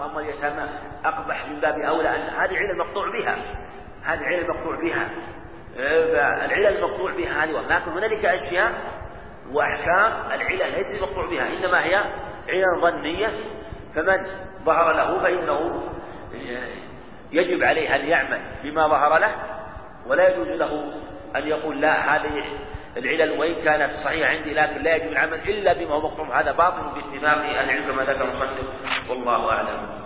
وأما اليتامى أقبح من باب أولى أن هذه علة مقطوع بها. هذه علة مقطوع بها. العلل المقطوع بها هذه لكن هنالك أشياء وأحكام العلل ليست مقطوع بها إنما هي علل ظنية. فمن ظهر له فإنه يجب عليه أن يعمل بما ظهر له ولا يجوز له أن يقول لا هذه العلل وإن كانت صحيحة عندي لكن لا يجب العمل إلا بما هو مقطوع. هذا باطل باتفاق العلم كما ذكر المصنف. والله أعلم.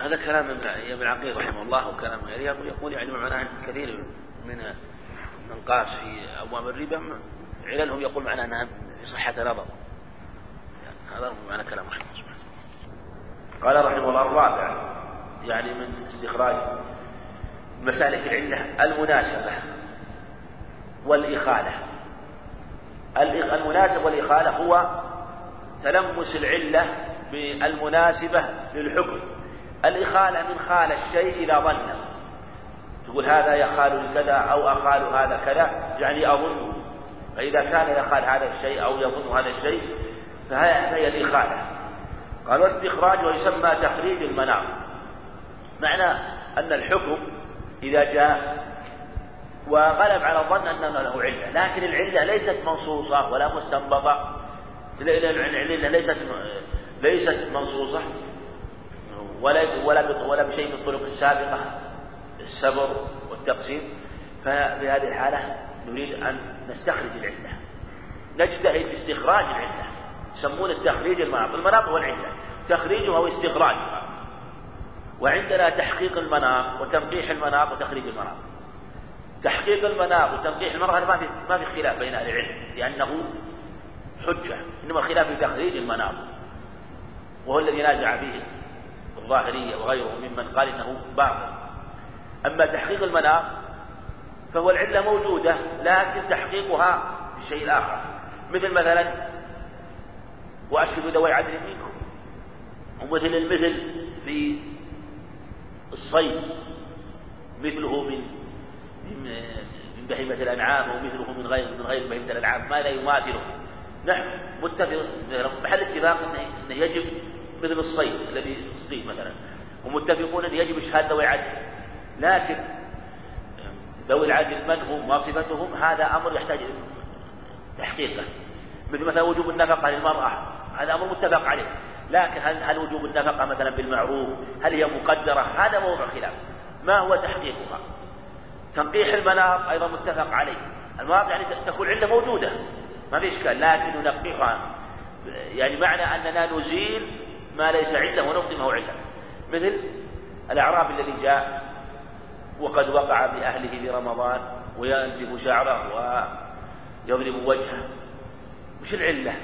هذا كلام ابن عقيل رحمه الله وكلام غيره. يقول يعني معناه كثير من من قاس في أبواب الربا عللهم يقول معناه أنها صحة نظر هذا هو معنى كلام الله قال رحمه الله الرابع. يعني من استخراج مسالك العلة المناسبة والإخالة. المناسبة والإخالة هو تلمس العلة بالمناسبة للحكم. الإخالة من خال الشيء إذا ظن. تقول هذا يخال لكذا أو أخال هذا كذا يعني أظن. فإذا كان يخال هذا الشيء أو يظن هذا الشيء فهي الإخالة. قال واستخراج ويسمى تخريج المنام معنى أن الحكم إذا جاء وغلب على الظن أن له علة لكن العلة ليست منصوصة ولا مستنبطة. العلة ليست ليست منصوصة ولا ولا ولا بشيء من الطرق السابقة السبر والتقسيم. ففي هذه الحالة نريد أن نستخرج العلة. نجتهد في استخراج العلة. يسمون التخريج المناط المناط هو العلة. تخريجها واستخراجها. وعندنا تحقيق المناط وتنقيح المناط وتخريج المناط تحقيق المناط وتنقيح المناط هذا ما في ما في خلاف بين أهل العلم لأنه حجة إنما الخلاف في تخريج المناط وهو الذي نازع فيه الظاهرية وغيره ممن قال إنه باطل. أما تحقيق المناط فهو العلة موجودة لكن تحقيقها بشيء آخر. مثل مثلا وأشهدوا ذوي عدل منكم. ومثل المثل في الصيد مثله من من بهيمة الأنعام ومثله من غير من غير بهيمة الأنعام ما لا يماثله. نحن متفق محل اتفاق إنه يجب مثل الصيد الذي يصيد مثلا. ومتفقون أن يجب إشهاد ذوي عدل لكن ذوي العدل من هم؟ وصفتهم هذا أمر يحتاج تحقيقه مثل مثلا وجوب النفقة للمرأة هذا أمر متفق عليه. لكن هل هل وجوب النفقة مثلا بالمعروف؟ هل هي مقدرة؟ هذا موضوع خلاف. ما هو تحقيقها؟ تنقيح المناط أيضا متفق عليه. المناط يعني تكون علة موجودة. ما في إشكال. لكن ننقحها. يعني معنى أننا نزيل ما ليس عنده ونبطي ما هو عنده. مثل الأعرابي الذي جاء وقد وقع بأهله في رمضان وينزف شعره ويضرب وجهه. وش العلة؟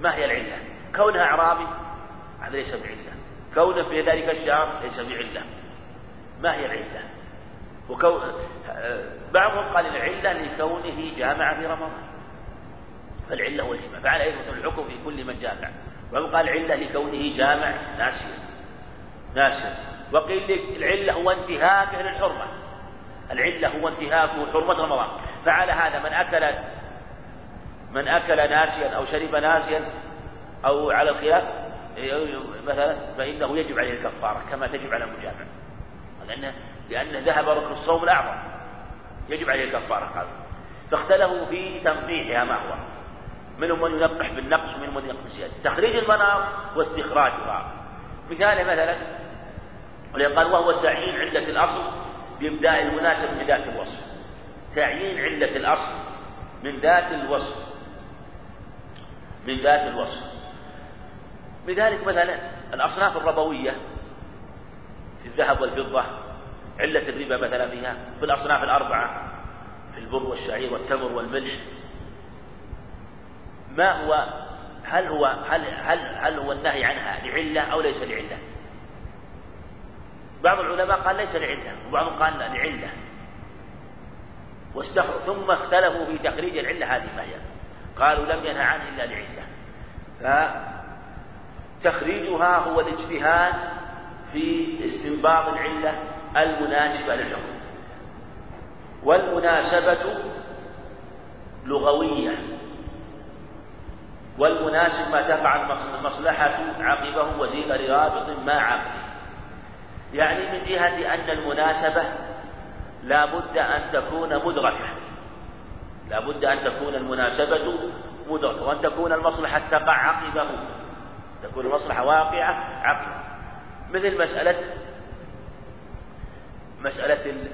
ما هي العلة؟ كونها أعرابي هذا ليس بعلة. كونه في ذلك الشهر ليس بعلة. ما هي العلة؟ وكون بعضهم قال العلة لكونه جامع في رمضان. فالعلة الجماع فعلى يثبت الحكم في كل من جامع. وقال العلة لكونه جامع. ناسيا ناسيا وقيل العلة هو انتهاكه للحرمة العلة هو انتهاكه حرمة رمضان. فعلى هذا من أكل من أكل ناسيا أو شرب ناسيا أو على الخلاف مثلا فإنه يجب عليه الكفارة كما تجب على المجامع. لأنه لأنه ذهب ركن الصوم الأعظم. يجب عليه الكفارة قال فاختلفوا في تنقيحها ما هو. منهم من ينقح بالنقص ومنهم من ينقح بالزيادة. تخريج المنار واستخراجها. مثال مثلا قال وهو تعيين علة الأصل بإبداء المناسب من ذات الوصف. تعيين علة الأصل من ذات الوصف. من ذات الوصف. لذلك مثلا الأصناف الربوية في الذهب والفضة علة الربا مثلا فيها في الأصناف الأربعة في البر والشعير والتمر والملح. ما هو هل هو هل هل هل هو النهي عنها لعلة أو ليس لعلة؟ بعض العلماء قال ليس لعلة وبعضهم قال لعلة. واستخر ثم اختلفوا في تخريج العلة هذه ما هي. قالوا لم ينهى عنه إلا لعلة. فتخريجها هو الاجتهاد في استنباط العلة المناسبة للحكم. والمناسبة لغوية. والمناسب ما تقع المصلحة عقبه وزيد لرابط ما عقبه يعني من جهة أن المناسبة لا بد أن تكون مدركة. لا بد أن تكون المناسبة مدركة وأن تكون المصلحة تقع عقبه. تكون المصلحة واقعة عقبه مثل مسألة مسألة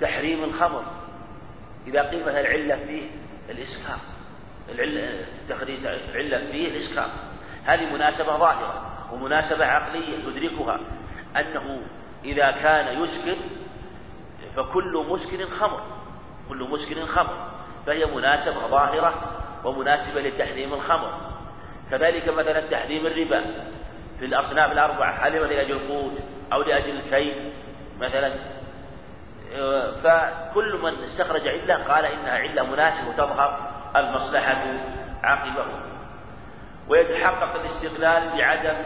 تحريم الخمر إذا قيل مثلا العلة فيه الإسكار العلة تخريج العلة فيه الإسكار. هذه مناسبة ظاهرة ومناسبة عقلية تدركها. أنه إذا كان يسكر فكل مسكر خمر كل مسكر خمر فهي مناسبة ظاهرة ومناسبة لتحريم الخمر كذلك مثلا تحريم الربا في الأصناف الأربعة هل لأجل القوت أو لأجل الكي مثلا فكل من استخرج علة قال إنها علة مناسبة وتظهر المصلحة عقبه. ويتحقق الاستقلال بعدم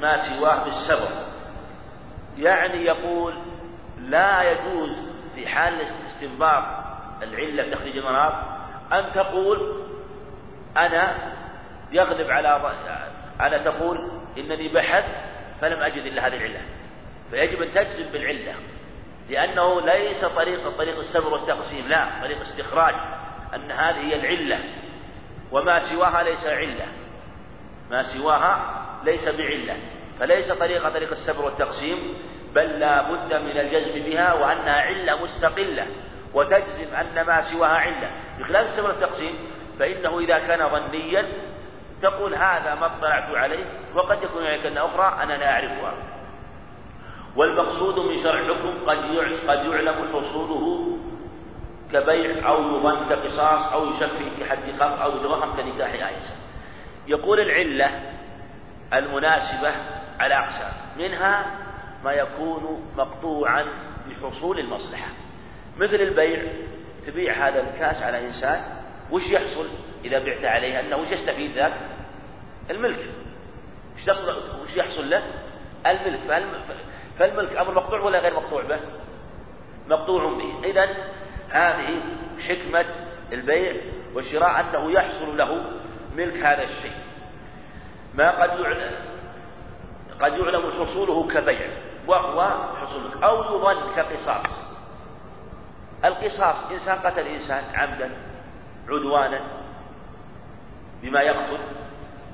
ما سواه بالسبب. يعني يقول لا يجوز في حال استنباط العلة تخريج المناط أن تقول أنا يغلب على على تقول إنني بحث فلم أجد إلا هذه العلة. فيجب أن تجزم بالعلة لأنه ليس طريق طريق السبر والتقسيم لا طريق استخراج أن هذه هي العلة. وما سواها ليس علة. ما سواها ليس بعلة. فليس طريق طريق السبر والتقسيم بل لا بد من الجزم بها وأنها علة مستقلة. وتجزم أن ما سواها علة. بخلاف السبر والتقسيم فإنه إذا كان ظنيا تقول هذا ما اطلعت عليه وقد يكون أن أخرى أنا لا أعرفها. والمقصود من شرع الحكم قد قد يعلم حصوله كبيع أو يظن كقصاص أو يشفي في حد خمر أو يتوهم كنكاح عائشة يقول العلة المناسبة على أقسام منها ما يكون مقطوعا بحصول المصلحة. مثل البيع تبيع هذا الكاس على إنسان وش يحصل؟ إذا بعت عليه أنه وش يستفيد ذاك؟ الملك. وش يحصل له؟ الملك. فالملك أمر مقطوع ولا غير مقطوع به؟ مقطوع به. إذا هذه حكمة البيع والشراء أنه يحصل له ملك هذا الشيء. ما قد يعلم قد يعلم حصوله كبيع وهو حصول أو يظن كقصاص. القصاص إنسان قتل إنسان عمدا عدوانا بما يقتل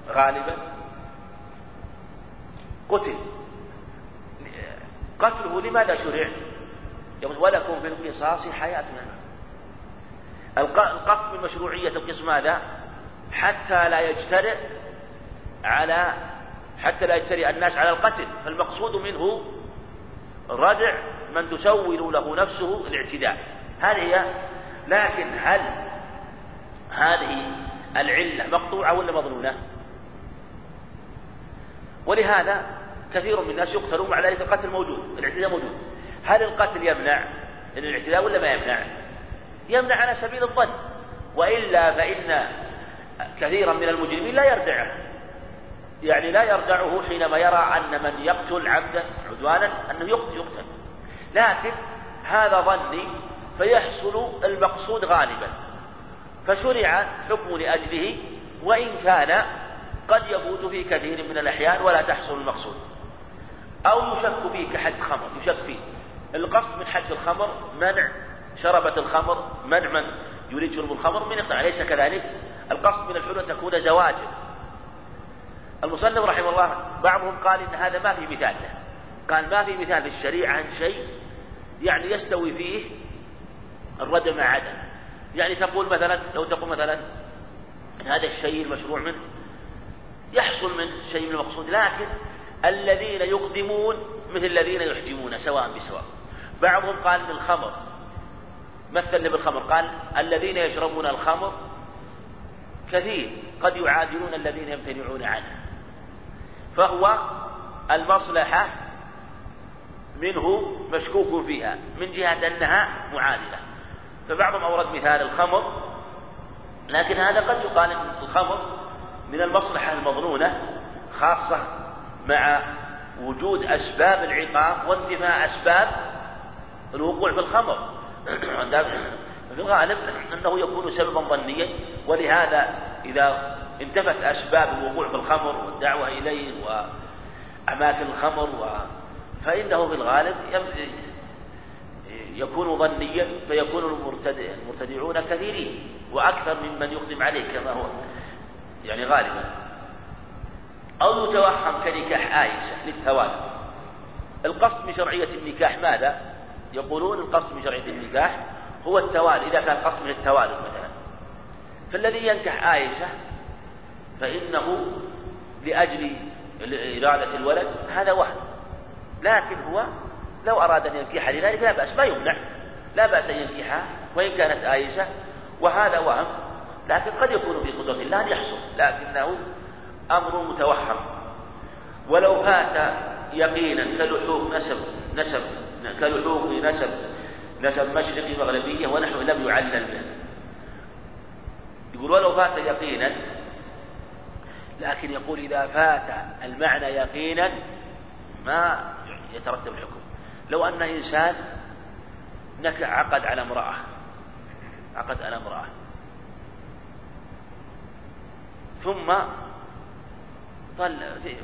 غالبا قتل. قتله لماذا شرع يقول ولكم في القصاص حياتنا القصد من مشروعية القسم ماذا؟ حتى لا يجترئ على حتى لا يجترئ الناس على القتل. فالمقصود منه ردع من تسول له نفسه الاعتداء. هذه هي لكن هل هذه العلة مقطوعة ولا مظنونة ولهذا كثير من الناس يقتلون مع ذلك القتل موجود الاعتداء موجود. هل القتل يمنع من الاعتداء ولا ما يمنع؟ يمنع على سبيل الظن. وإلا فإن كثيرا من المجرمين لا يردعه. يعني لا يردعه حينما يرى أن من يقتل عبدا عدوانا أنه يقتل. لكن هذا ظني فيحصل المقصود غالبا. فشرع حكم لأجله وإن كان قد يفوت في كثير من الأحيان ولا تحصل المقصود. أو يشك فيه كحد خمر يشك فيه. القصد من حد الخمر منع شربة الخمر منع من يريد شرب الخمر من يقطع أليس كذلك؟ القصد من الحلول أن تكون زواجا. المصنف رحمه الله بعضهم قال إن هذا ما في مثال. له قال ما في مثال في الشريعة عن شيء يعني يستوي فيه الردم مع عدم. يعني تقول مثلا لو تقول مثلا هذا الشيء المشروع منه يحصل من شيء من المقصود لكن الذين يقدمون مثل الذين يحجمون سواء بسواء. بعضهم قال من الخمر مثل بالخمر قال الذين يشربون الخمر كثير قد يعادلون الذين يمتنعون عنه. فهو المصلحة منه مشكوك فيها من جهة أنها معادلة. فبعضهم أورد مثال الخمر لكن هذا قد يقال أن الخمر من المصلحة المظنونة خاصة مع وجود أسباب العقاب وانتفاء أسباب الوقوع في الخمر. في الغالب أنه يكون سببا ظنيا ولهذا إذا انتفت أسباب الوقوع في الخمر والدعوة إليه وأماكن الخمر و فإنه في الغالب يكون ظنيا فيكون المرتدعون كثيرين وأكثر ممن يقدم عليه كما هو. يعني غالبا. أو يتوهم كنكاح عائشة للتوالي القصد من شرعية النكاح ماذا؟ يقولون القصد من شرعية النكاح هو التوالي. إذا كان قصد من التوالي مثلا. فالذي ينكح عائشة فإنه لأجل إرادة الولد هذا وهم. لكن هو لو أراد أن ينكحها لذلك لا بأس ما يمنع. لا بأس أن ينكحها وإن كانت عائشة وهذا وهم لكن قد يكون في قدرة الله أن يحصل. لكنه أمر متوهم ولو فات يقينا كلحوق نسب نسب كلحوق نسب نسب مشرقي مغربية ونحو لم يعلل به. يقول ولو فات يقينا لكن يقول إذا فات المعنى يقينا ما يترتب الحكم. لو أن إنسان نكع عقد على امرأة عقد على امرأة. ثم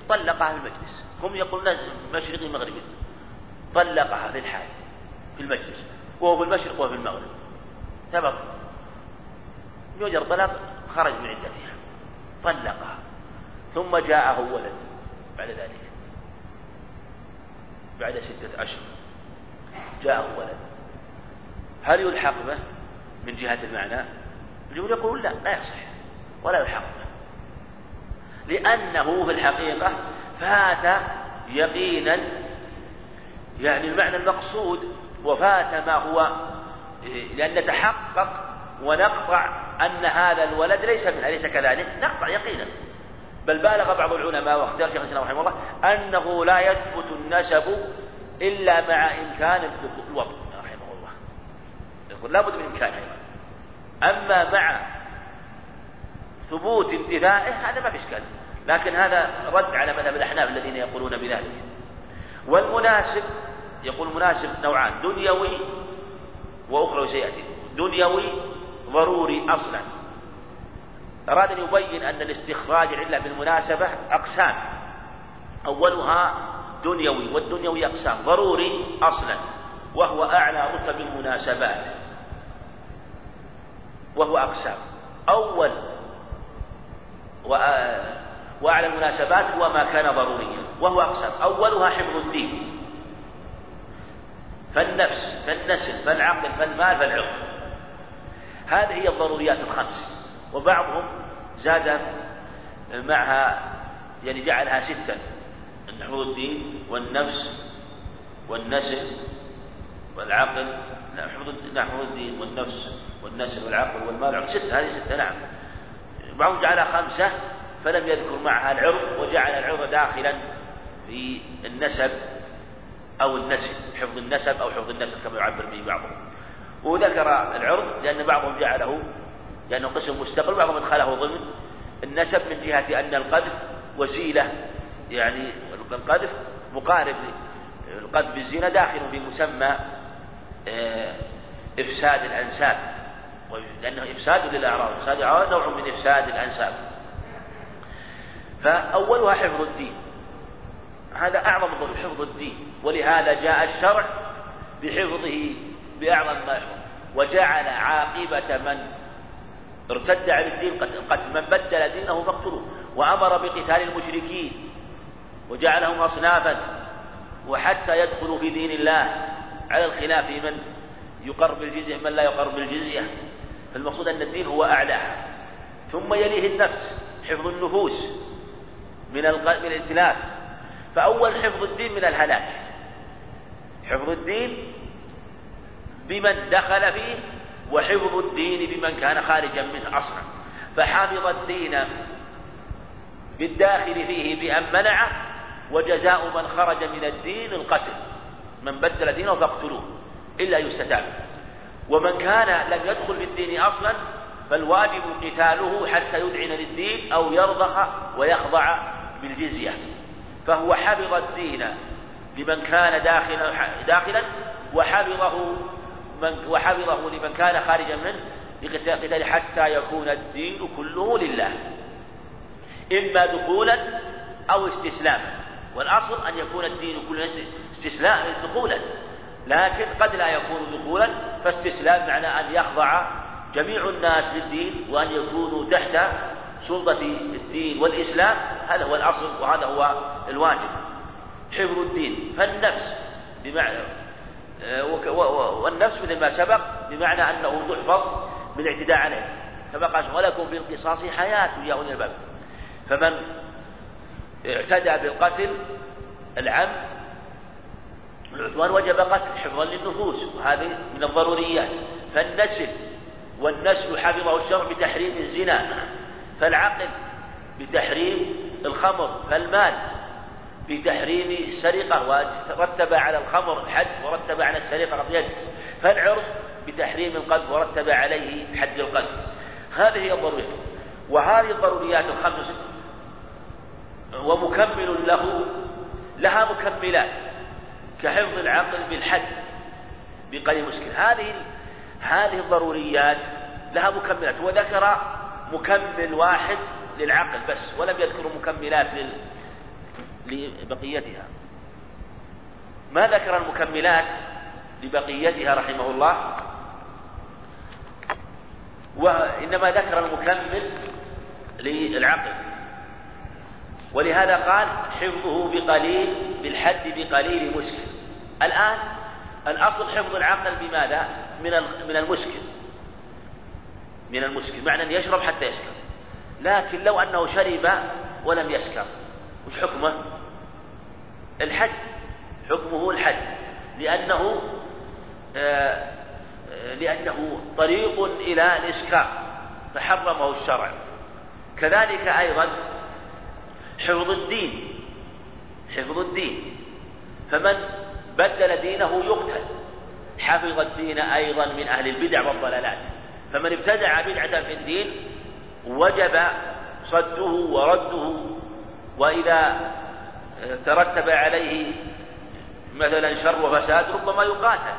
طلقها في المجلس. هم يقولون مشرقي مغربي طلقها في الحال في المجلس. وهو في المشرق وهو في المغرب. ثبت يوجد طلاق خرج من عدتها. طلقها. ثم جاءه ولد بعد ذلك. بعد ستة أشهر جاءه ولد. هل يلحق به من جهة المعنى؟ الجمهور يقول لا لا يصح. ولا يلحق به. لأنه في الحقيقة فات يقينا يعني المعنى المقصود وفات ما هو لأن نتحقق ونقطع أن هذا الولد ليس منها أليس كذلك؟ نقطع يقينا. بل بالغ بعض العلماء واختار شيخ الإسلام رحمه الله أنه لا يثبت النسب إلا مع إمكان الوضع رحمه الله. يقول لابد من إمكانه أما مع ثبوت انتفائه هذا ما في إشكال. لكن هذا رد على مذهب الأحناف الذين يقولون بذلك. والمناسب يقول المناسب نوعان دنيوي وأخرى سيأتي دنيوي ضروري أصلا. أراد أن يبين أن الاستخراج العلة بالمناسبة أقسام. أولها دنيوي والدنيوي أقسام. ضروري أصلا وهو أعلى رتب المناسبات. وهو أقسام. أول وأعلى المناسبات هو ما كان ضروريا وهو أقسام. أولها حفظ الدين. فالنفس فالنسل فالعقل فالمال فالعقل. هذه هي الضروريات الخمس. وبعضهم زاد معها يعني جعلها ستا حفظ الدين والنفس والنسل والعقل حفظ الدين والنفس والنسل والعقل والمال ستة هذه ستة نعم. بعضهم جعلها خمسة فلم يذكر معها العرض وجعل العرض داخلا في النسب أو النسل حفظ النسب أو حفظ النسل كما يعبر به بعضهم. وذكر العرض لأن بعضهم جعله لأنه قسم مستقل بعضهم أدخله ضمن النسب من جهة أن القذف وسيلة يعني القذف مقارب القذف بالزنا داخل في مسمى آه، إفساد الأنساب. لأنه إفساد للأعراض إفساد الأعراض نوع من إفساد الأنساب. فأولها حفظ الدين. هذا أعظم ضرب حفظ الدين. ولهذا جاء الشرع بحفظه بأعظم ما وجعل عاقبة من ارتد عن الدين قتل من بدل دينه فاقتلوه. وأمر بقتال المشركين. وجعلهم أصنافا. وحتى يدخلوا في دين الله. على الخلاف من يقر بالجزية من لا يقر بالجزية. فالمقصود أن الدين هو أعلاه ثم يليه النفس حفظ النفوس. من من الائتلاف. فأول حفظ الدين من الهلاك. حفظ الدين بمن دخل فيه وحفظ الدين بمن كان خارجا منه أصلا فحفظ الدين بالداخل فيه بأن منعه وجزاء من خرج من الدين القتل. من بدل دينه فاقتلوه إلا يستتاب. ومن كان لم يدخل في الدين أصلا فالواجب قتاله حتى يذعن للدين أو يرضخ ويخضع بالجزية. فهو حفظ الدين لمن كان داخلا داخلا وحفظه من وحفظه لمن كان خارجا منه بقتال حتى يكون الدين كله لله. إما دخولا أو استسلاما. والأصل أن يكون الدين كله استسلام دخولا. لكن قد لا يكون دخولا فاستسلام معنى أن يخضع جميع الناس للدين وأن يكونوا تحت سلطة الدين والإسلام. هذا هو الأصل وهذا هو الواجب. حفظ الدين. فالنفس بمعنى والنفس مثل ما سبق بمعنى أنه تحفظ من الاعتداء عليه. كما قال ولكم في القصاص حياة يا أولي الباب فمن اعتدى بالقتل العم العدوان وجب قتل حفظا للنفوس وهذه من الضروريات. فالنسل والنسل حفظه الشرع بتحريم الزنا فالعقل بتحريم الخمر فالمال بتحريم السرقة ورتب على الخمر حد ورتب على السرقة يد فالعرض بتحريم القذف ورتب عليه حد القذف هذه هي الضروريات. وهذه الضروريات الخمس ومكمل له لها مكملات. كحفظ العقل بالحد بقليل مسكين هذه هذه الضروريات لها مكملات. وذكر مكمل واحد للعقل بس ولم يذكر مكملات لل... لبقيتها. ما ذكر المكملات لبقيتها رحمه الله؟ وإنما ذكر المكمل للعقل. ولهذا قال حفظه بقليل بالحد بقليل مسكر الآن الأصل حفظ العقل بماذا؟ من من المسكر من المسكر معنى أن يشرب حتى يسكر لكن لو أنه شرب ولم يسكر وش حكمه؟ الحد. حكمه الحد. لأنه آه لأنه طريق إلى الإسكار فحرمه الشرع. كذلك أيضا حفظ الدين. حفظ الدين. فمن بدل دينه يقتل. حفظ الدين أيضا من أهل البدع والضلالات. فمن ابتدع بدعة في الدين وجب صده ورده وإذا ترتب عليه مثلا شر وفساد ربما يقاتل.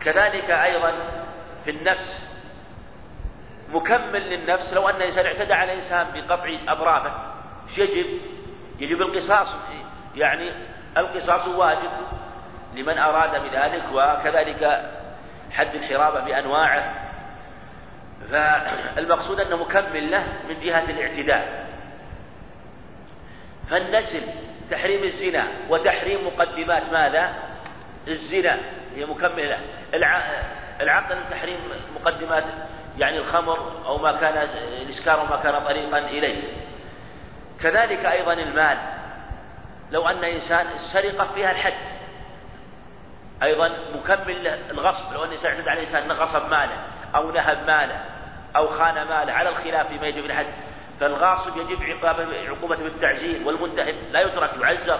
كذلك أيضا في النفس. مكمل للنفس لو أن الإنسان اعتدى على إنسان بقطع أبرافه يجب؟ يجب القصاص. يعني القصاص واجب لمن أراد بذلك وكذلك حد الحرابة بأنواعه. فالمقصود أنه مكمل له من جهة الاعتداء. فالنسل تحريم الزنا وتحريم مقدمات ماذا؟ الزنا هي مكملة. العقل تحريم مقدمات يعني الخمر أو ما كان الإسكار وما كان طريقا إليه. كذلك أيضا المال. لو أن إنسان السرقة فيها الحد أيضا مكمل الغصب. لو أن إنسان على إنسان غصب ماله أو نهب ماله أو خان ماله على الخلاف فيما يجب الحد فالغاصب يجب عقوبته بالتعزير والمنتهب لا يترك يعزر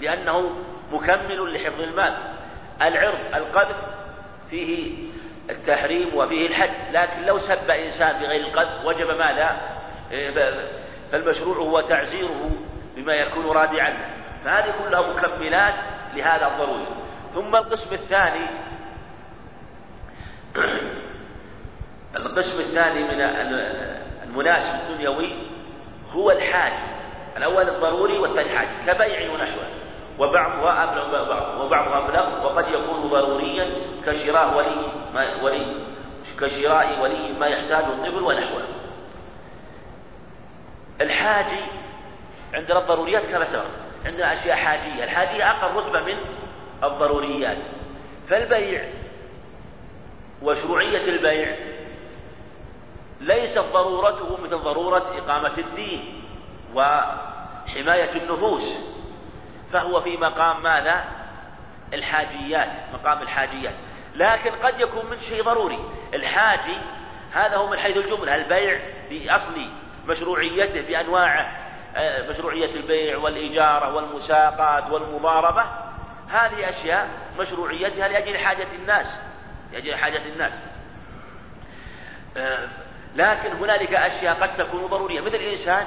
لأنه مكمل لحفظ المال. العرض القذف فيه التحريم وفيه الحد لكن لو سب إنسان بغير القذف وجب ماذا؟ فالمشروع هو تعزيره بما يكون رادعا. فهذه كلها مكملات لهذا الضروري. ثم القسم الثاني القسم الثاني من المناسب الدنيوي هو الحاج الأول الضروري والثاني حاج كبيع ونحوه وبعضها أبلغ بعض وبعضها أبلغ وقد يكون ضروريا كشراء ولي ما ولي كشراء ولي ما يحتاجه الطفل ونحوه الحاجي عندنا الضروريات كما سبق. عندنا أشياء حاجية. الحاجية أقل رتبة من الضروريات. فالبيع وشروعية البيع ليست ضرورته مثل ضرورة إقامة الدين وحماية النفوس. فهو في مقام ماذا؟ الحاجيات مقام الحاجيات. لكن قد يكون من شيء ضروري. الحاجي هذا هو من حيث الجملة. البيع بأصل مشروعيته بأنواعه آه، مشروعية البيع والإجارة والمساقات والمضاربة. هذه أشياء مشروعيتها لأجل حاجة الناس لأجل حاجة الناس. آه، لكن هنالك أشياء قد تكون ضرورية. مثل الإنسان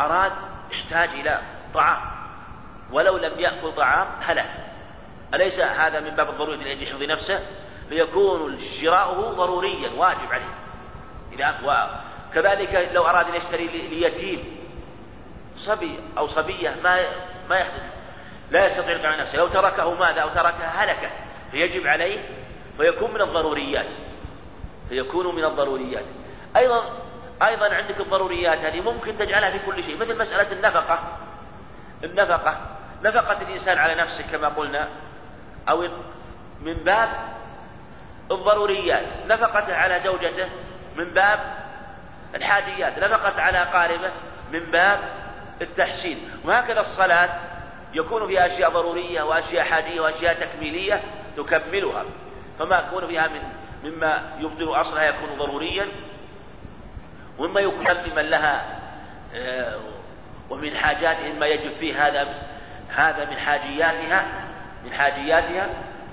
أراد احتاج إلى طعام. ولو لم يأكل طعام هلك. أليس هذا من باب الضرورة لأجل حفظ نفسه؟ فيكون شراؤه ضروريا واجب عليه. إذا وكذلك لو أراد أن يشتري ليتيم صبي أو صبية ما ما يخدم لا يستطيع القيام نفسه. لو تركه ماذا؟ أو تركها هلكة. فيجب عليه فيكون من الضروريات. فيكون من الضروريات. أيضا أيضا عندك الضروريات هذه ممكن تجعلها في كل شيء مثل مسألة النفقة. النفقة نفقة الإنسان على نفسه كما قلنا أو من باب الضروريات. نفقته على زوجته من باب الحاجيات. نفقت على أقاربه من باب التحسين. وهكذا الصلاة يكون فيها أشياء ضرورية وأشياء حاجية وأشياء تكميلية تكملها. فما يكون فيها من مما يبطل أصلها يكون ضروريا. ومما يكون مما لها آه، ومن حاجاتها ما يجب فيه هذا هذا من حاجياتها من حاجياتها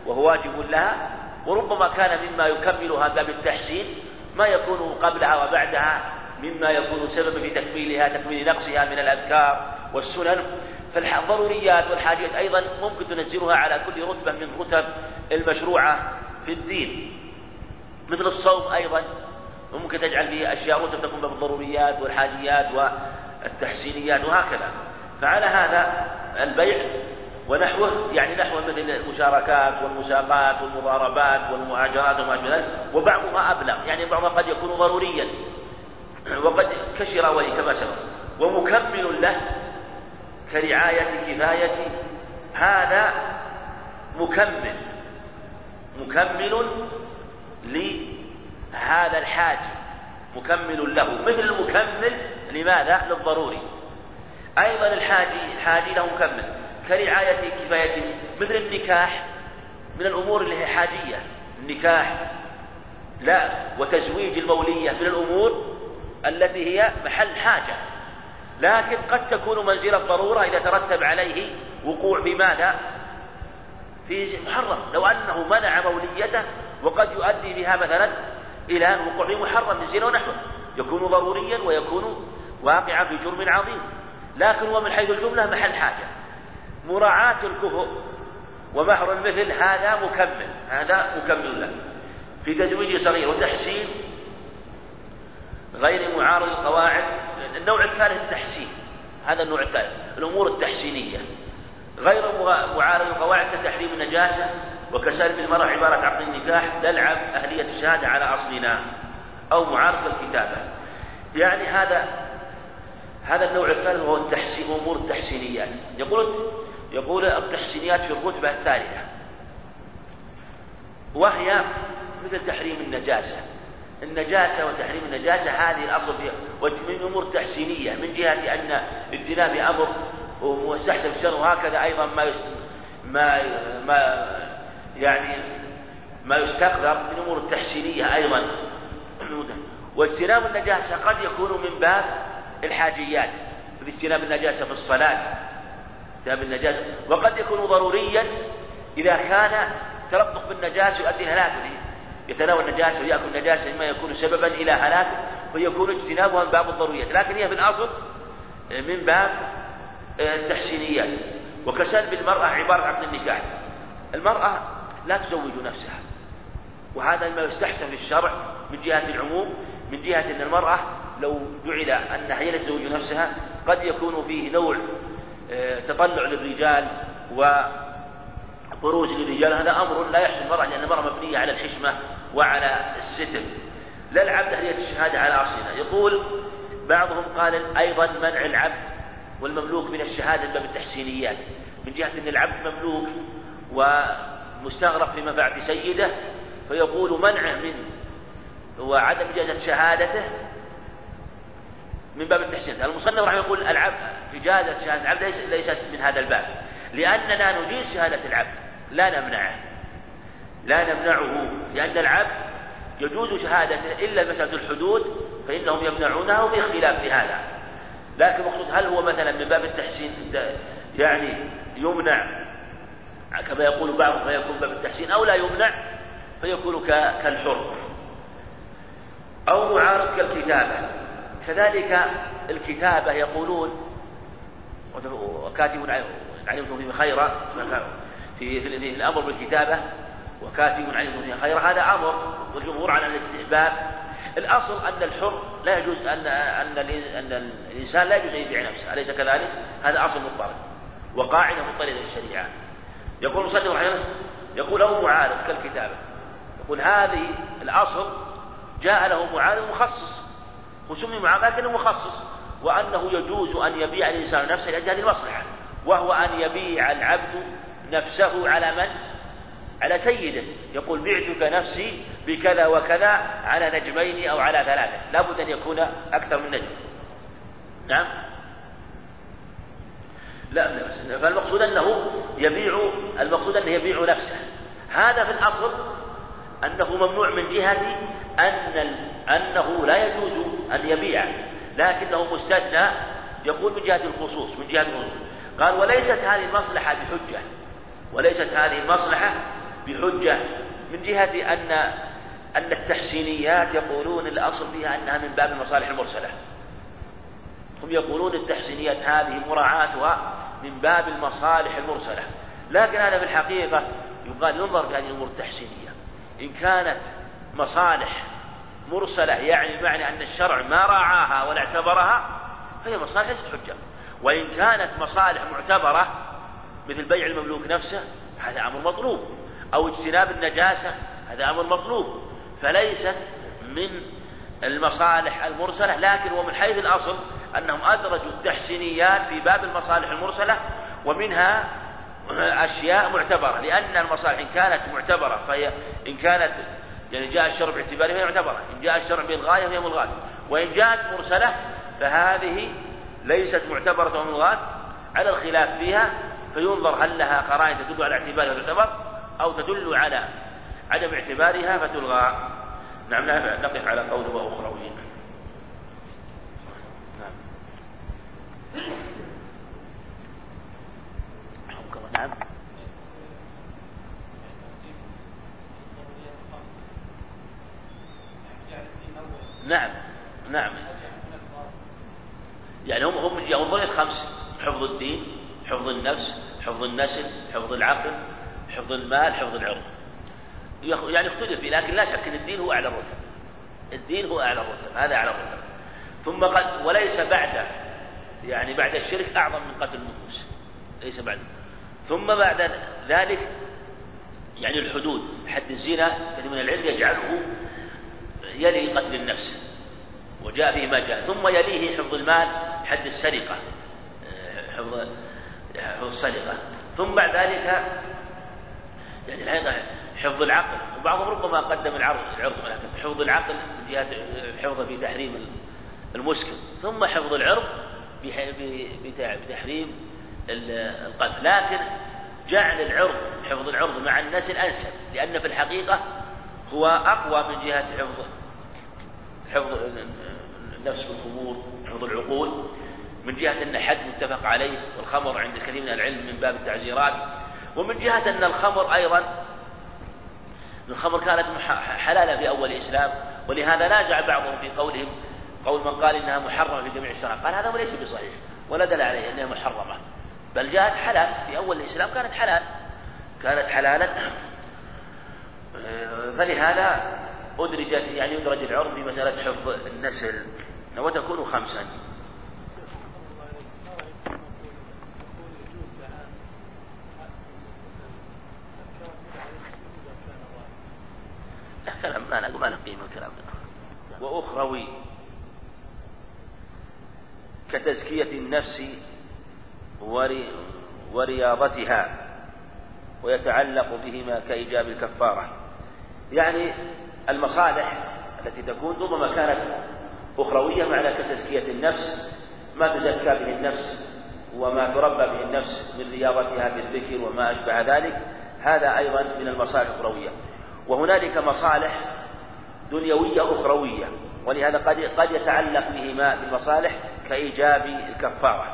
وهو واجب لها وربما كان مما يكمل هذا بالتحسين ما يكون قبلها وبعدها مما يكون سببا في تكميلها تكميل نقصها من الأذكار والسنن. فالضروريات والحاجات أيضا ممكن تنزلها على كل رتبة من رتب المشروعة في الدين. مثل الصوم أيضا وممكن تجعل فيه أشياء رتب تكون بالضروريات والحاجيات والتحسينيات وهكذا. فعلى هذا البيع ونحوه يعني نحو مثل المشاركات والمساقات والمضاربات والمؤاجرات وما شابه ذلك وبعضها أبلغ يعني بعضها قد يكون ضروريا. وقد كشر كما سبق. ومكمل له كرعاية كفاية هذا مكمل مكمل لهذا الحاج مكمل له. مثل المكمل لماذا؟ للضروري. أيضا الحاجي الحاجي له مكمل. كرعاية كفاية مثل النكاح من الأمور اللي هي حاجية. النكاح لا وتزويج المولية من الأمور التي هي محل حاجة. لكن قد تكون منزلة ضرورة إذا ترتب عليه وقوع في ماذا؟ في محرم. لو أنه منع موليته وقد يؤدي بها مثلا إلى الوقوع في محرم من زنا ونحوه. يكون ضروريا ويكون واقعا في جرم عظيم. لكن هو من حيث الجملة محل حاجة. مراعاة الكفؤ ومهر المثل هذا مكمل. هذا مكمل له. في تزويج صغير وتحسين غير معارض القواعد. النوع الثالث التحسين. هذا النوع الثالث. الأمور التحسينية. غير معارض القواعد كتحريم النجاسة. وكسلب المرأة عبارة عقد النكاح تلعب أهلية الشهادة على أصلنا أو معارض الكتابة. يعني هذا هذا النوع الثالث هو التحسين أمور التحسينيات يقول يقول التحسينيات في الرتبة الثالثة. وهي مثل تحريم النجاسة. النجاسة وتحريم النجاسة هذه الأصل فيها. ومن أمور تحسينية. من جهة أن اجتناب أمر ومستحسن الشر وهكذا أيضا ما ما ما يعني ما يستقدر من أمور التحسينية أيضا. واجتناب النجاسة قد يكون من باب الحاجيات في اجتناب النجاسة في الصلاة. اجتناب النجاسة. وقد يكون ضروريا إذا كان تلطخ بالنجاسة يؤدي الهلاك يتناول النجاسة ويأكل النجاسة مما يكون سببا إلى هلاك ويكون اجتنابها من باب الضروريات. لكن هي في الأصل من باب التحسينيات. وكسلب المرأة عبارة عن النكاح. المرأة لا تزوج نفسها. وهذا ما يستحسن في الشرع من جهة العموم من جهة أن المرأة لو جعل أنها هي تزوج نفسها قد يكون فيه نوع آه، تطلع للرجال وبروز للرجال. هذا أمر لا يحسن المرأة لأن المرأة مبنية على الحشمة وعلى الستر. لا العبد أهلية الشهادة على أصلها يقول بعضهم قال أيضا منع العبد والمملوك من الشهادة باب التحسينيات. من جهة أن العبد مملوك ومستغرق في منفعة سيده فيقول منعه من وعدم إجازة شهادته من باب التحسين. المصنف رحمه يقول العبد إجازة شهادة العبد ليست من هذا الباب. لأننا نجيز شهادة العبد. لا نمنعه. لا نمنعه. لأن العبد يجوز شهادته إلا مسألة الحدود فإنهم يمنعونها وفي اختلاف في هذا. لكن المقصود هل هو مثلا من باب التحسين؟ يعني يمنع كما يقول بعضهم فيكون باب التحسين أو لا يمنع فيكون كالحر. أو معارض كالكتابة. كذلك الكتابة يقولون وكاتب علمتم فيه خيرا في الأمر بالكتابة وكاتب عليكم فيها خير هذا أمر والجمهور على الاستحباب. الأصل أن الحر لا يجوز أن أن أن الإنسان لا يجوز أن يبيع نفسه أليس كذلك؟ هذا أصل مضطرد وقاعدة مضطردة للشريعة. يقول مصدق رحمه يقول له معارض كالكتابة. يقول هذه الأصل جاء له معارض مخصص. وسمي معارض لكنه مخصص. وأنه يجوز أن يبيع الإنسان نفسه لأجل هذه المصلحة. وهو أن يبيع العبد نفسه على من؟ على سيده. يقول بعتك نفسي بكذا وكذا على نجمين أو على ثلاثة. لا بد أن يكون أكثر من نجم. نعم؟ لا فالمقصود أنه يبيع المقصود أنه يبيع نفسه. هذا في الأصل أنه ممنوع من جهة أن أنه لا يجوز أن يبيع. لكنه مستثنى يقول من جهة الخصوص من جهة الخصوص. قال وليست هذه المصلحة بحجة. وليست هذه المصلحة بحجة من جهة أن أن التحسينيات يقولون الأصل فيها أنها من باب المصالح المرسلة. هم يقولون التحسينيات هذه مراعاتها من باب المصالح المرسلة. لكن هذا في الحقيقة يقال ينظر في هذه الأمور التحسينية. إن كانت مصالح مرسلة يعني معنى أن الشرع ما راعاها ولا اعتبرها فهي مصالح ليست حجة. وإن كانت مصالح معتبرة مثل بيع المملوك نفسه هذا أمر مطلوب. أو اجتناب النجاسة هذا أمر مطلوب. فليست من المصالح المرسلة لكن ومن حيث الأصل أنهم أدرجوا التحسينيات في باب المصالح المرسلة ومنها أشياء معتبرة لأن المصالح إن كانت معتبرة فهي إن كانت يعني جاء الشرع باعتبارها فهي معتبرة إن جاء الشرع بالغاية فهي ملغاة وإن جاءت مرسلة فهذه ليست معتبرة وملغاة على الخلاف فيها فينظر هل لها قرائن تدل على اعتبارها وتعتبر أو تدل على عدم اعتبارها فتلغى. نعم نقف على قول وأخروين نعم نعم نعم. يعني هم هم ينظرون خمس حفظ الدين حفظ النفس حفظ النسل حفظ العقل حفظ المال حفظ العرض. يعني اختلف فيه لكن لا شك إن الدين هو أعلى الرتب. الدين هو أعلى الرتب هذا أعلى الرتب. ثم قد وليس بعد يعني بعد الشرك أعظم من قتل النفوس. ليس بعد. ثم بعد ذلك يعني الحدود حد الزنا من العلم يجعله يلي قتل النفس. وجاء به ما جاء. ثم يليه حفظ المال حد السرقة. حفظ حفظ السرقة. ثم بعد ذلك يعني الحقيقة حفظ العقل. وبعضهم ربما قدم العرض العرض لكن حفظ العقل من حفظه في تحريم المسكن. ثم حفظ العرض بتحريم القتل. لكن جعل العرض حفظ العرض مع النسل أنسب لأن في الحقيقة هو أقوى من جهة حفظ حفظ النفس بالخمور حفظ العقول. من جهة أن حد متفق عليه والخمر عند الكثير من العلم من باب التعزيرات. ومن جهة أن الخمر أيضا الخمر كانت حلالة في أول الإسلام. ولهذا نازع بعضهم في قولهم قول من قال إنها محرمة في جميع الشرائع قال هذا ليس بصحيح ولا دل عليه أنها محرمة. بل جاءت حلال في أول الإسلام كانت حلال. كانت حلالا. فلهذا أدرجت يعني يدرج العرض في مسألة حفظ النسل. وتكون خمسا. لا كلام ما له قيمة الكلام وأخروي. كتزكية النفس ورياضتها ويتعلق بهما كإيجاب الكفارة. يعني المصالح التي تكون ربما كانت أخروية معنى كتزكية النفس ما تزكى به النفس وما تربى به النفس من رياضتها بالذكر وما أشبه ذلك هذا أيضا من المصالح الأخروية. وهنالك مصالح دنيوية أخروية ولهذا قد قد يتعلق بهما بالمصالح كإيجاب الكفارة.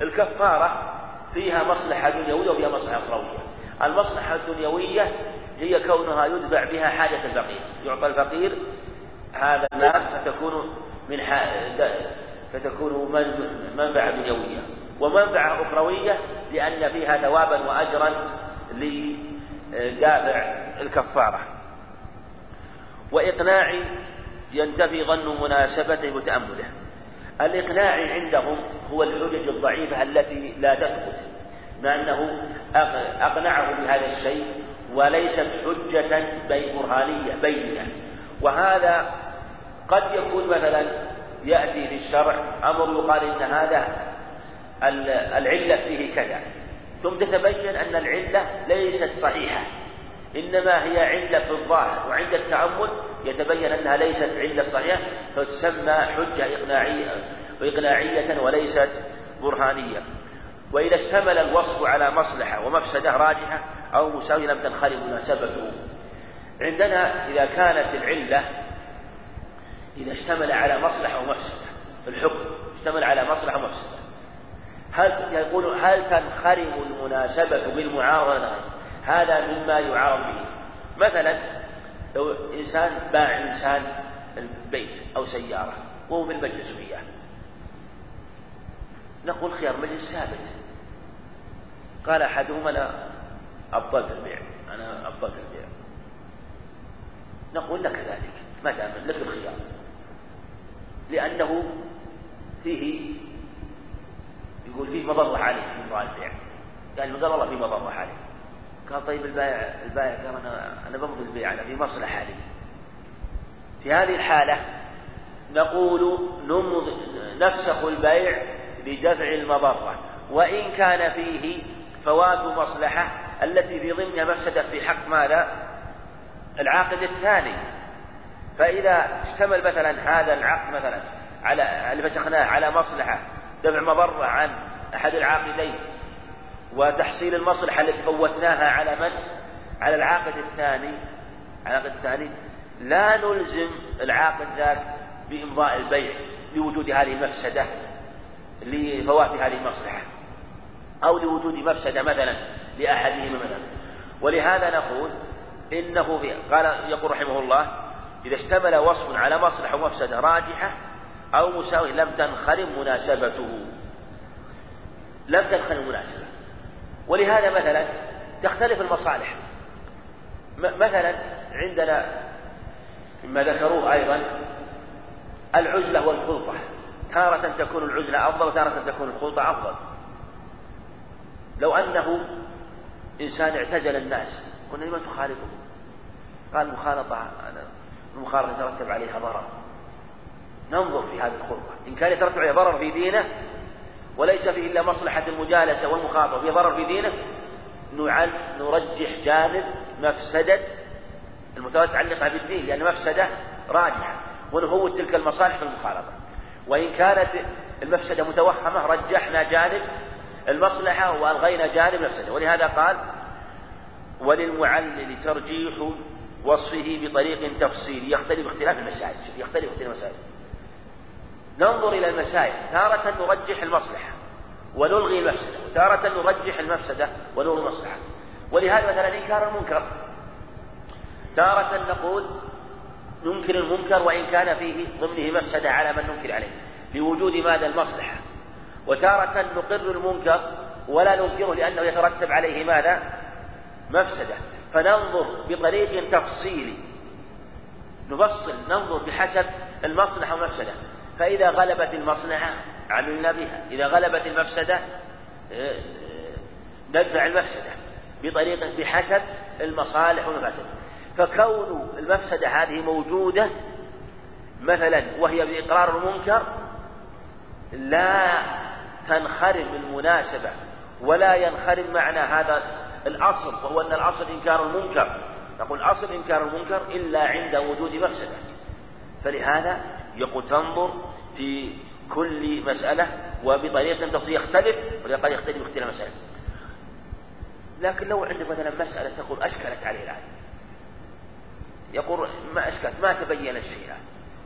الكفارة فيها مصلحة دنيوية وفيها مصلحة أخروية. المصلحة الدنيوية هي كونها يدفع بها حاجة الفقير. يعطى الفقير هذا المال فتكون من فتكون منفعة دنيوية. ومنفعة أخروية لأن فيها ثوابا وأجرا لدافع الكفارة. وإقناع ينتفي ظن مناسبته وتأمله الإقناع عندهم هو الحجج الضعيفة التي لا تثبت مع أنه أقنعه بهذا الشيء وليست حجة برهانية بينة. وهذا قد يكون مثلا يأتي في الشرع أمر يقال إن هذا العلة فيه كذا. ثم تتبين أن العلة ليست صحيحة. إنما هي علة في الظاهر وعند التأمل يتبين أنها ليست علة صحيحة فتسمى حجة إقناعية وإقناعية وليست برهانية. وإذا اشتمل الوصف على مصلحة ومفسدة راجحة أو مساوية لم تنخرم مناسبته. عندنا إذا كانت العلة إذا اشتمل على مصلحة ومفسدة في الحكم اشتمل على مصلحة ومفسدة. هل يقول هل تنخرم المناسبة بالمعارضة؟ هذا مما يعارض به. مثلا لو إنسان باع إنسان البيت أو سيارة وهو في المجلس وياه. نقول خيار مجلس ثابت. قال أحدهما أنا أبطلت البيع أنا أبطلت البيع. نقول لك ذلك ما دام لك الخيار. لأنه فيه يقول فيه مضرة عليه في البيع. قال قال والله في مضرة عليه. قال طيب البائع البائع قال أنا أنا بمضي البيع أنا في مصلحة لي في هذه الحالة نقول نمض نفسخ البيع لدفع المضرة وإن كان فيه فوات مصلحة التي في ضمنها مفسدة في حق ماذا؟ العاقد الثاني فإذا اشتمل مثلا هذا العقد مثلا على اللي فسخناه على مصلحة دفع مضرة عن أحد العاقدين وتحصيل المصلحة التي فوتناها على من؟ على العاقد الثاني. العاقد الثاني. لا نلزم العاقد ذاك بإمضاء البيع لوجود هذه المفسدة لفوات هذه المصلحة أو لوجود مفسدة مثلا لأحدهما مثلا. ولهذا نقول إنه قال يقول رحمه الله إذا اشتمل وصف على مصلحة ومفسدة راجحة أو مساوي لم تنخرم مناسبته. لم تنخرم مناسبة ولهذا مثلا تختلف المصالح. مثلا عندنا مما ذكروه أيضا العزلة والخلطة. تارة تكون العزلة أفضل وتارة تكون الخلطة أفضل. لو أنه إنسان اعتزل الناس قلنا لما تخالطه؟ قال المخالطة المخالطة يترتب عليها ضرر. ننظر في هذه الخلطة. إن كان يترتب عليها ضرر في دينه وليس فيه إلا مصلحة المجالسة والمخاطبة. في ضرر في دينه نرجح جانب مفسدة المتعلقة بالدين لأن مفسدة راجحة ونفوت تلك المصالح في المخالطة وإن كانت المفسدة متوهمة رجحنا جانب المصلحة وألغينا جانب المفسدة ولهذا قال وللمعلل ترجيح وصفه بطريق تفصيلي يختلف اختلاف المسائل يختلف اختلاف المسائل. ننظر إلى المسائل. تارة نرجح المصلحة ونلغي المفسدة. تارة نرجح المفسدة ونلغي المصلحة. ولهذا مثلا إنكار المنكر. تارة نقول ننكر المنكر وإن كان فيه ضمنه مفسدة على من ننكر عليه. لوجود ماذا؟ المصلحة. وتارة نقر المنكر ولا ننكره لأنه يترتب عليه ماذا؟ مفسدة. فننظر بطريق تفصيلي. نفصل ننظر بحسب المصلحة والمفسدة. فإذا غلبت المصلحة عملنا بها. إذا غلبت المفسدة آه، ندفع المفسدة بطريقة بحسب المصالح والمفاسد. فكون المفسدة هذه موجودة مثلا وهي بإقرار المنكر لا تنخرم المناسبة ولا ينخرم معنى هذا الأصل وهو أن الأصل إنكار المنكر. نقول أصل إنكار المنكر إلا عند وجود مفسدة. فلهذا يقول تنظر في كل مسألة وبطريقة تصير يختلف قد يختلف اختلاف مسألة. لكن لو عندك مثلا مسألة تقول أشكلت عليه الآن. يقول ما أشكلت ما تبينت فيها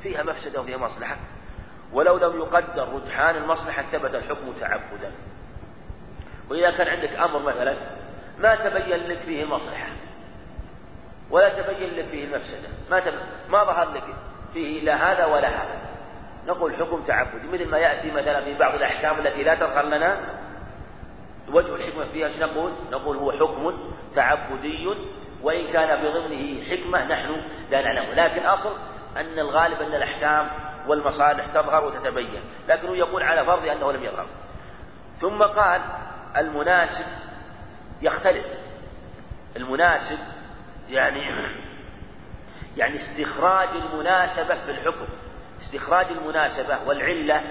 فيها مفسدة وفيها مصلحة. ولو لم يقدر رجحان المصلحة ثبت الحكم تعبدا. وإذا كان عندك أمر مثلا ما تبين لك فيه المصلحة. ولا تبين لك فيه المفسدة. ما تب... ما ظهر لك فيه لا هذا ولا هذا. نقول حكم تعبدي مثل ما يأتي مثلا في بعض الأحكام التي لا تظهر لنا وجه الحكمة فيها إيش نقول؟ نقول هو حكم تعبدي. وإن كان في ضمنه حكمة نحن لا نعلمه لكن أصل أن الغالب أن الأحكام والمصالح تظهر وتتبين. لكنه يقول على فرض أنه لم يظهر. ثم قال المناسب يختلف. المناسب يعني يعني استخراج المناسبة في الحكم. استخراج المناسبة والعلة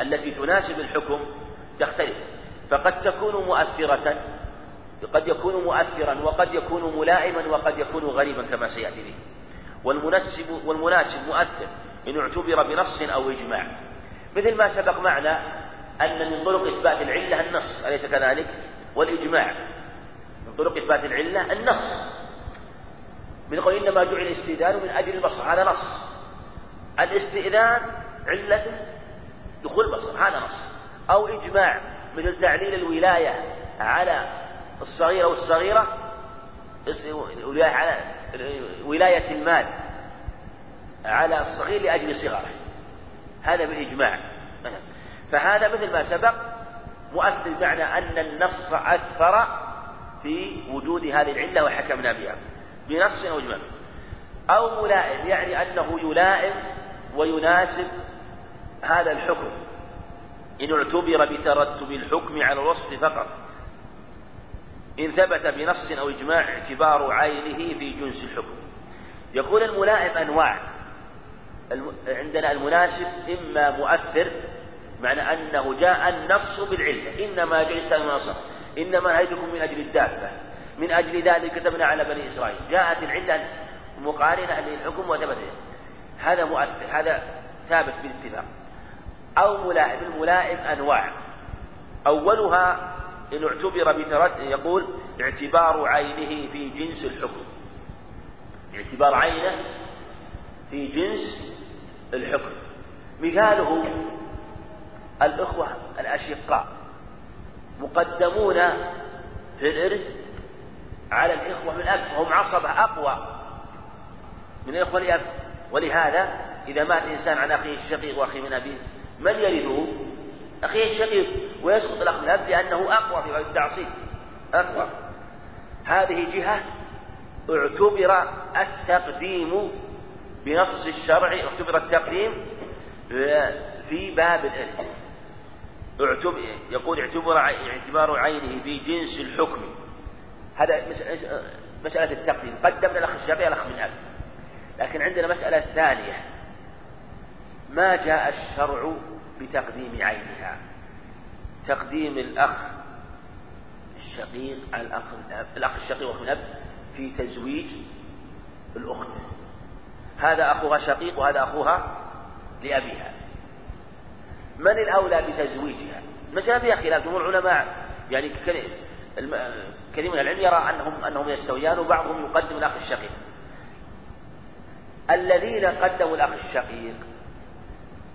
التي تناسب الحكم تختلف. فقد تكون مؤثرة قد يكون مؤثرا وقد يكون ملائما وقد يكون غريبا كما سيأتي به. والمناسب والمناسب مؤثر إن اعتبر بنص أو إجماع. مثل ما سبق معنا أن من طرق إثبات العلة النص أليس كذلك؟ والإجماع. من طرق إثبات العلة النص. من قول إنما جعل الاستئذان من أجل البصر هذا نص. الاستئذان علة دخول البصر هذا نص. أو إجماع مثل تعليل الولاية على الصغيرة والصغيرة ولاية المال على الصغير لأجل صغره هذا بالإجماع فهذا مثل ما سبق مؤثر بمعنى أن النص أكثر في وجود هذه العلة وحكمنا بها. بنص أو إجماع أو ملائم يعني أنه يلائم ويناسب هذا الحكم. إن اعتبر بترتب الحكم على الوصف فقط. إن ثبت بنص أو إجماع اعتبار عينه في جنس الحكم. يكون الملائم أنواع. عندنا المناسب إما مؤثر معنى أنه جاء النص بالعلة. إنما جاء الإنسان إنما نهيتكم من أجل الدابة. من أجل ذلك كتبنا على بني إسرائيل. جاءت العلة مقارنة للحكم وثبت هذا مؤثر هذا ثابت بالاتفاق. أو ملائم الملائم أنواع. أولها إن اعتبر بترد يقول اعتبار عينه في جنس الحكم. اعتبار عينه في جنس الحكم. مثاله الإخوة الأشقاء مقدمون في الإرث على الإخوة من الأب وهم عصبة أقوى من الإخوة الأب ولهذا إذا مات إنسان عن أخيه الشقيق وأخيه من أبيه من يرثه؟ أخيه الشقيق. ويسقط الأخ من الأب لأنه أقوى في باب التعصيب. أقوى. هذه جهة اعتبر التقديم بنص الشرع اعتبر التقديم في باب الإرث اعتبر يقول اعتبر اعتبار عينه في جنس الحكم. هذا مسألة التقديم. قدمنا الأخ الشقيق الأخ من أب لكن عندنا مسألة ثانية. ما جاء الشرع بتقديم عينها؟ تقديم الأخ الشقيق على الأخ الأب الأخ الشقيق وأخ الأب في تزويج الأخت. هذا أخوها شقيق وهذا أخوها لأبيها. من الأولى بتزويجها؟ المسألة فيها خلاف جمهور العلماء. يعني كثير من العلم يرى أنهم أنهم يستويان وبعضهم يقدم الأخ الشقيق. الذين قدموا الأخ الشقيق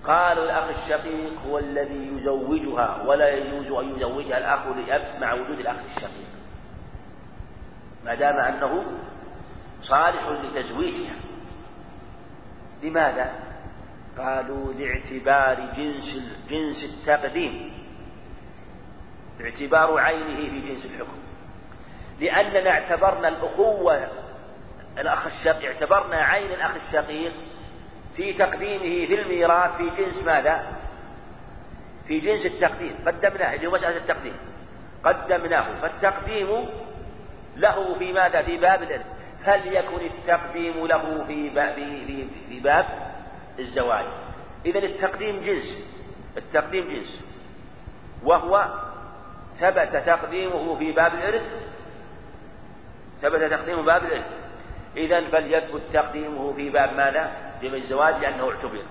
قالوا الأخ الشقيق هو الذي يزوجها ولا يجوز أن يزوجها الأخ لأب مع وجود الأخ الشقيق. ما دام أنه صالح لتزويجها. لماذا؟ قالوا لاعتبار جنس جنس التقديم. اعتبار عينه في جنس الحكم. لأننا اعتبرنا الأخوة الأخ الشقيق اعتبرنا عين الأخ الشقيق في تقديمه في الميراث في جنس ماذا؟ في جنس التقديم. قدمناه اللي هو مسألة التقديم. قدمناه. فالتقديم له في ماذا؟ في باب الإرث فليكن التقديم له في باب في, في باب الزواج. إذا التقديم جنس. التقديم جنس. وهو ثبت تقديمه في باب الإرث. ثبت تقديمه باب الإرث. إذا فليثبت تقديمه في باب ماذا؟ باب الزواج لأنه اعتبر.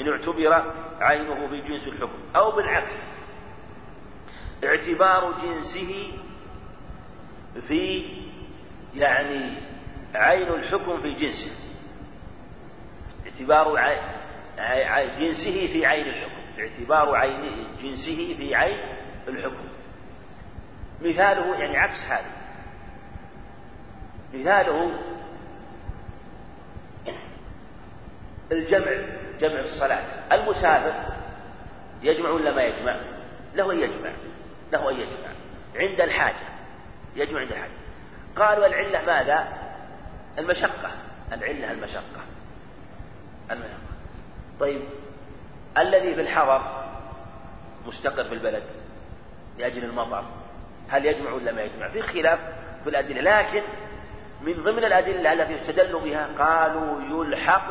إن اعتبر عينه في جنس الحكم أو بالعكس. اعتبار جنسه في يعني عين الحكم في جنسه. اعتبار جنسه في عين الحكم. اعتبار عين جنسه في عين الحكم مثاله يعني عكس هذا. مثاله الجمع جمع الصلاة. المسافر يجمع ولا ما يجمع؟ له أن يجمع له أن يجمع. عند الحاجة يجمع عند الحاجة. قالوا العلة ماذا؟ المشقة. العلة المشقة. المشقة. طيب الذي في الحضر مستقر في البلد؟ لأجل المطر. هل يجمع ولا ما يجمع؟ في خلاف في الأدلة. لكن من ضمن الأدلة التي استدلوا بها قالوا يلحق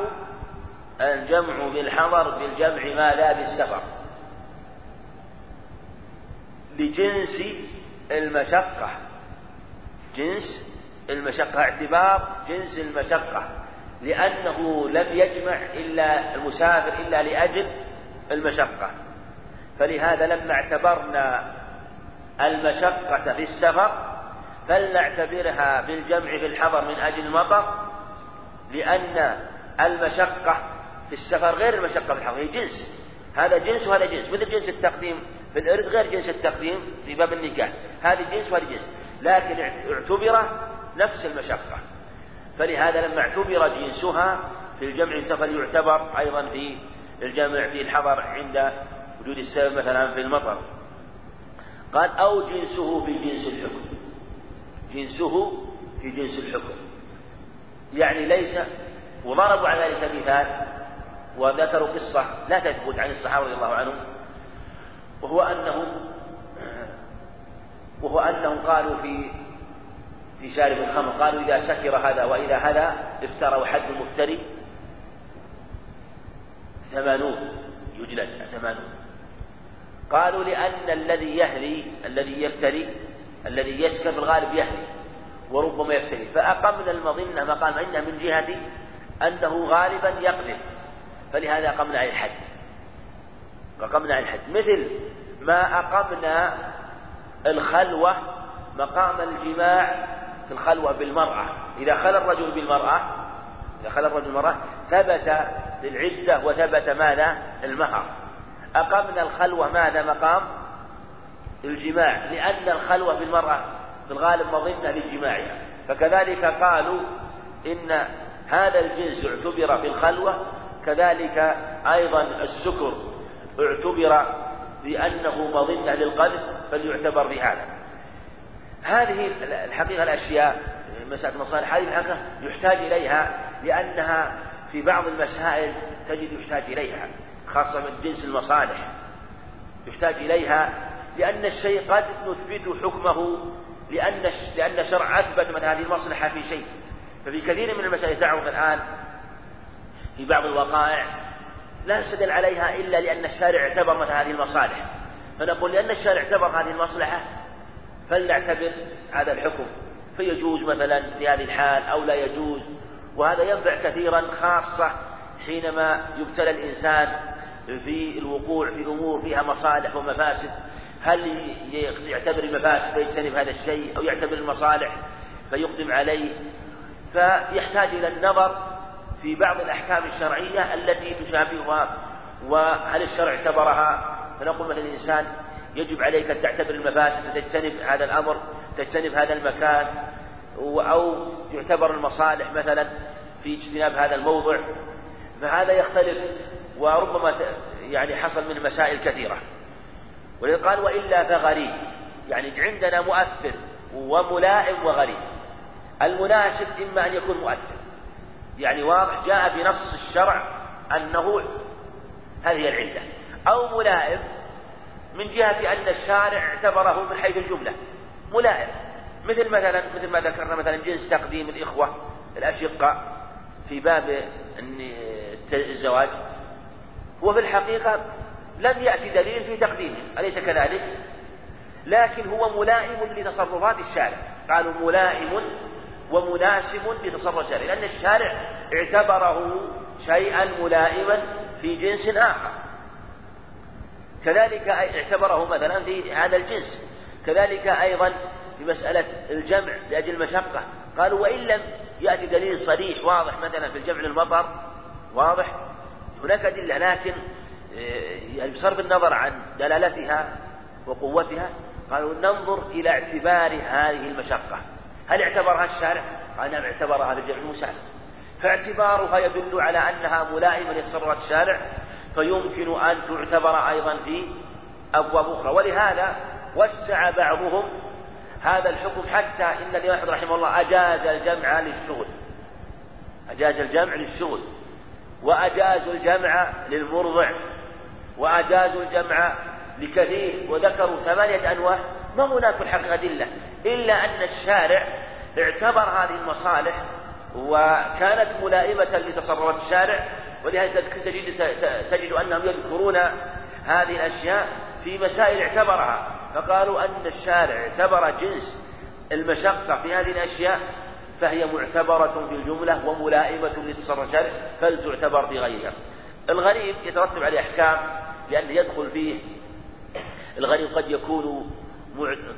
الجمع بالحضر بالجمع ما لا بالسفر. لجنس المشقة. جنس المشقة. اعتبار جنس المشقة. لأنه لم يجمع إلا المسافر إلا لأجل المشقة. فلهذا لما اعتبرنا المشقة في السفر فلنعتبرها بالجمع في الحضر من أجل المطر لأن المشقة في السفر غير المشقة في الحضر هي جنس. هذا جنس وهذا جنس. مثل جنس التقديم في الإرث غير جنس التقديم في باب النكاح. هذه جنس وهذه جنس. لكن اعتبر نفس المشقة. فلهذا لما اعتبر جنسها في الجمع فليعتبر أيضا في الجمع في الحضر عند وجود السبب مثلا في المطر. قال أو جنسه في جنس الحكم. جنسه في جنس الحكم. يعني ليس وضربوا على ذلك مثال وذكروا قصة لا تثبت عن الصحابة رضي الله عنهم وهو أنهم وهو أنهم قالوا في في شارب الخمر قالوا إذا سكر هذا وإذا هذا افتروا حد المفتري ثمانون يجلد ثمانون قالوا لأن الذي يهلي الذي يفتري الذي يسكر في الغالب يهلي وربما يفتري فأقمنا المظنة مقام عندنا من جهة أنه غالبا يقذف فلهذا أقمنا عليه الحد. أقمنا عليه الحد. مثل ما أقمنا الخلوة مقام الجماع في الخلوة بالمرأة. إذا خلى الرجل بالمرأة إذا خلى الرجل بالمرأة ثبت العدة وثبت ماذا؟ المهر. أقمنا الخلوة ماذا مقام الجماع لأن الخلوة بالمرأة في الغالب مظنة لجماعها فكذلك قالوا إن هذا الجنس اعتبر في الخلوة كذلك أيضا السكر اعتبر بأنه مظنة للقذف فليعتبر بهذا. هذه الحقيقة الأشياء مسألة المصالح هذه الحقيقة يحتاج إليها لأنها في بعض المسائل تجد يحتاج إليها. خاصة من جنس المصالح يحتاج إليها لأن الشيء قد نثبت حكمه لأن لأن الشرع أثبت من هذه المصلحة في شيء. ففي كثير من المسائل تعرف الآن في بعض الوقائع لا نستدل عليها إلا لأن الشارع اعتبر مثل هذه المصالح. فنقول لأن الشارع اعتبر هذه المصلحة فلنعتبر هذا الحكم. فيجوز مثلا في هذه الحال أو لا يجوز وهذا ينفع كثيرا خاصة حينما يبتلى الإنسان في الوقوع في أمور فيها مصالح ومفاسد. هل يعتبر المفاسد فيجتنب هذا الشيء أو يعتبر المصالح فيقدم عليه؟ فيحتاج إلى النظر في بعض الأحكام الشرعية التي تشابهها. وهل الشرع اعتبرها؟ فنقول مثلا الإنسان يجب عليك أن تعتبر المفاسد وتجتنب هذا الأمر تجتنب هذا المكان أو يعتبر المصالح مثلا في اجتناب هذا الموضع. فهذا يختلف وربما يعني حصل منه مسائل كثيرة. ولذلك قال وإلا فغريب. يعني عندنا مؤثر وملائم وغريب. المناسب إما أن يكون مؤثر. يعني واضح جاء بنص الشرع أنه هذه العلة. أو ملائم من جهة أن الشارع اعتبره من حيث الجملة. ملائم. مثل مثلا مثل ما ذكرنا مثلا جنس تقديم الإخوة الأشقاء في باب الزواج. هو في الحقيقة لم يأتي دليل في تقديمه أليس كذلك؟ لكن هو ملائم لتصرفات الشارع. قالوا ملائم ومناسب لتصرف الشارع لأن الشارع اعتبره شيئا ملائما في جنس آخر. كذلك اعتبره مثلا في هذا الجنس. كذلك أيضا في مسألة الجمع لأجل المشقة. قالوا وإن لم يأتي دليل صريح واضح مثلا في الجمع للمطر واضح؟ هناك أدلة لكن آه، يعني بصرف النظر عن دلالتها وقوتها قالوا ننظر إلى اعتبار هذه المشقة. هل اعتبرها الشارع؟ قال نعم اعتبرها في الجمع فاعتبارها يدل على أنها ملائمة لتصرفات الشارع فيمكن أن تعتبر أيضا في أبواب أخرى. ولهذا وسع بعضهم هذا الحكم حتى إن الإمام أحمد رحمه الله أجاز الجمع للشغل. أجاز الجمع للشغل. وأجازوا الجمع للمرضع وأجازوا الجمع لكثير وذكروا ثمانية أنواع. ما هناك الحقيقة أدلة إلا أن الشارع اعتبر هذه المصالح وكانت ملائمة لتصرفات الشارع. ولهذا تجد تجد أنهم يذكرون هذه الأشياء في مسائل اعتبرها. فقالوا أن الشارع اعتبر جنس المشقة في هذه الأشياء فهي معتبرة في الجملة وملائمة لتصرف الشارع فلتعتبر في غيرها الغريب يترتب عليه أحكام لأن يدخل فيه. الغريب قد يكون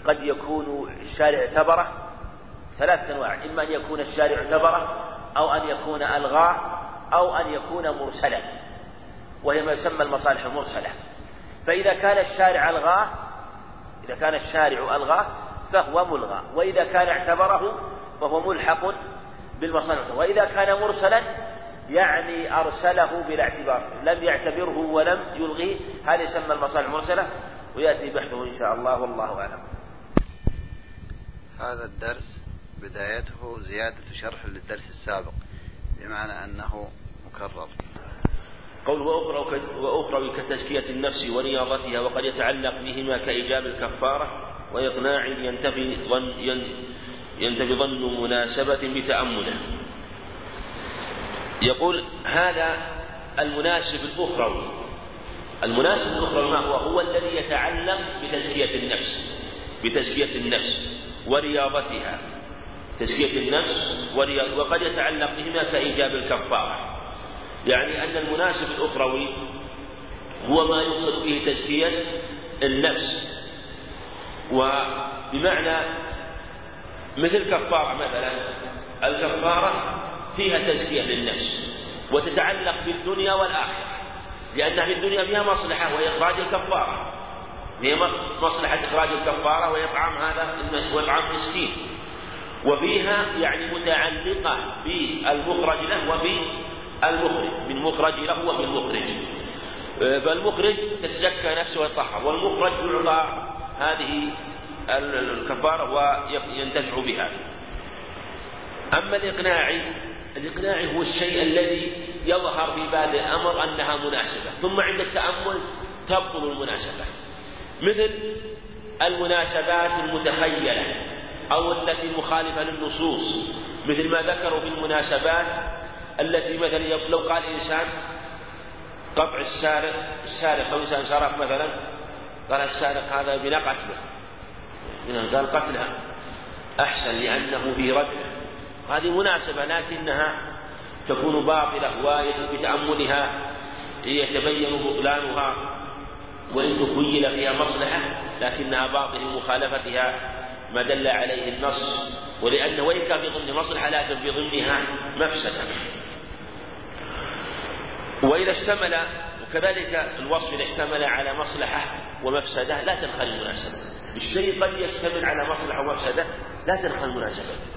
قد يكون الشارع اعتبره ثلاثة أنواع إما أن يكون الشارع اعتبره أو أن يكون ألغاه أو أن يكون مرسلا وهي ما يسمى المصالح المرسلة. فإذا كان الشارع ألغاه إذا كان الشارع ألغاه فهو ملغى وإذا كان اعتبره فهو ملحق بالمصالح وإذا كان مرسلا يعني أرسله بلا اعتبار. لم يعتبره ولم يلغيه. هذا يسمى المصالح المرسلة ويأتي بحثه إن شاء الله والله أعلم. هذا الدرس بدايته زيادة شرح للدرس السابق بمعنى أنه مكرر. قول وأخرى وأخرى كتزكية النفس ورياضتها وقد يتعلق بهما كإيجاب الكفارة وإقناع ينتفي ينتفي ظن مناسبة بتأمله. يقول هذا المناسب الأخروي المناسب الأخروي ما هو؟ هو الذي يتعلق بتزكية النفس بتزكية النفس ورياضتها. تزكية النفس وقد يتعلق بهما كإيجاب الكفارة. يعني أن المناسب الأخروي هو ما يقصد به تزكية النفس. وبمعنى مثل كفارة مثلا. الكفارة فيها تزكية للنفس وتتعلق بالدنيا والآخرة لأنها في الدنيا فيها مصلحة وهي إخراج الكفارة. هي مصلحة إخراج الكفارة وإطعام هذا وإطعام مسكين. وفيها يعني متعلقة بالمخرج له وبالمخرج بالمخرج له وبالمخرج فالمخرج تتزكى نفسه ويطهر والمخرج يعطى هذه الكفارة وينتفع بها. أما الإقناعي الإقناعي هو الشيء الذي يظهر في بال الأمر أنها مناسبة ثم عند التأمل تبطل المناسبة. مثل المناسبات المتخيلة أو التي مخالفة للنصوص مثل ما ذكروا في المناسبات التي مثلا لو قال إنسان قطع السارق السارق أو إنسان سرق مثلا قال السارق هذا قتله قال قتلها أحسن لأنه في رد. هذه مناسبة لكنها تكون باطلة وبتأملها يتبين بطلانها. وإن تخيل فيها مصلحة لكنها باطل لمخالفتها ما دل عليه النص. ولأن وإن كان في ضمن مصلحة لكن في ضمنها مفسدة. وإذا اشتمل وكذلك الوصف إذا اشتمل على مصلحة ومفسدة لا تنخل المناسبة الشيء قد يشتمل على مصلحة ومفسدة لا تنخل المناسبة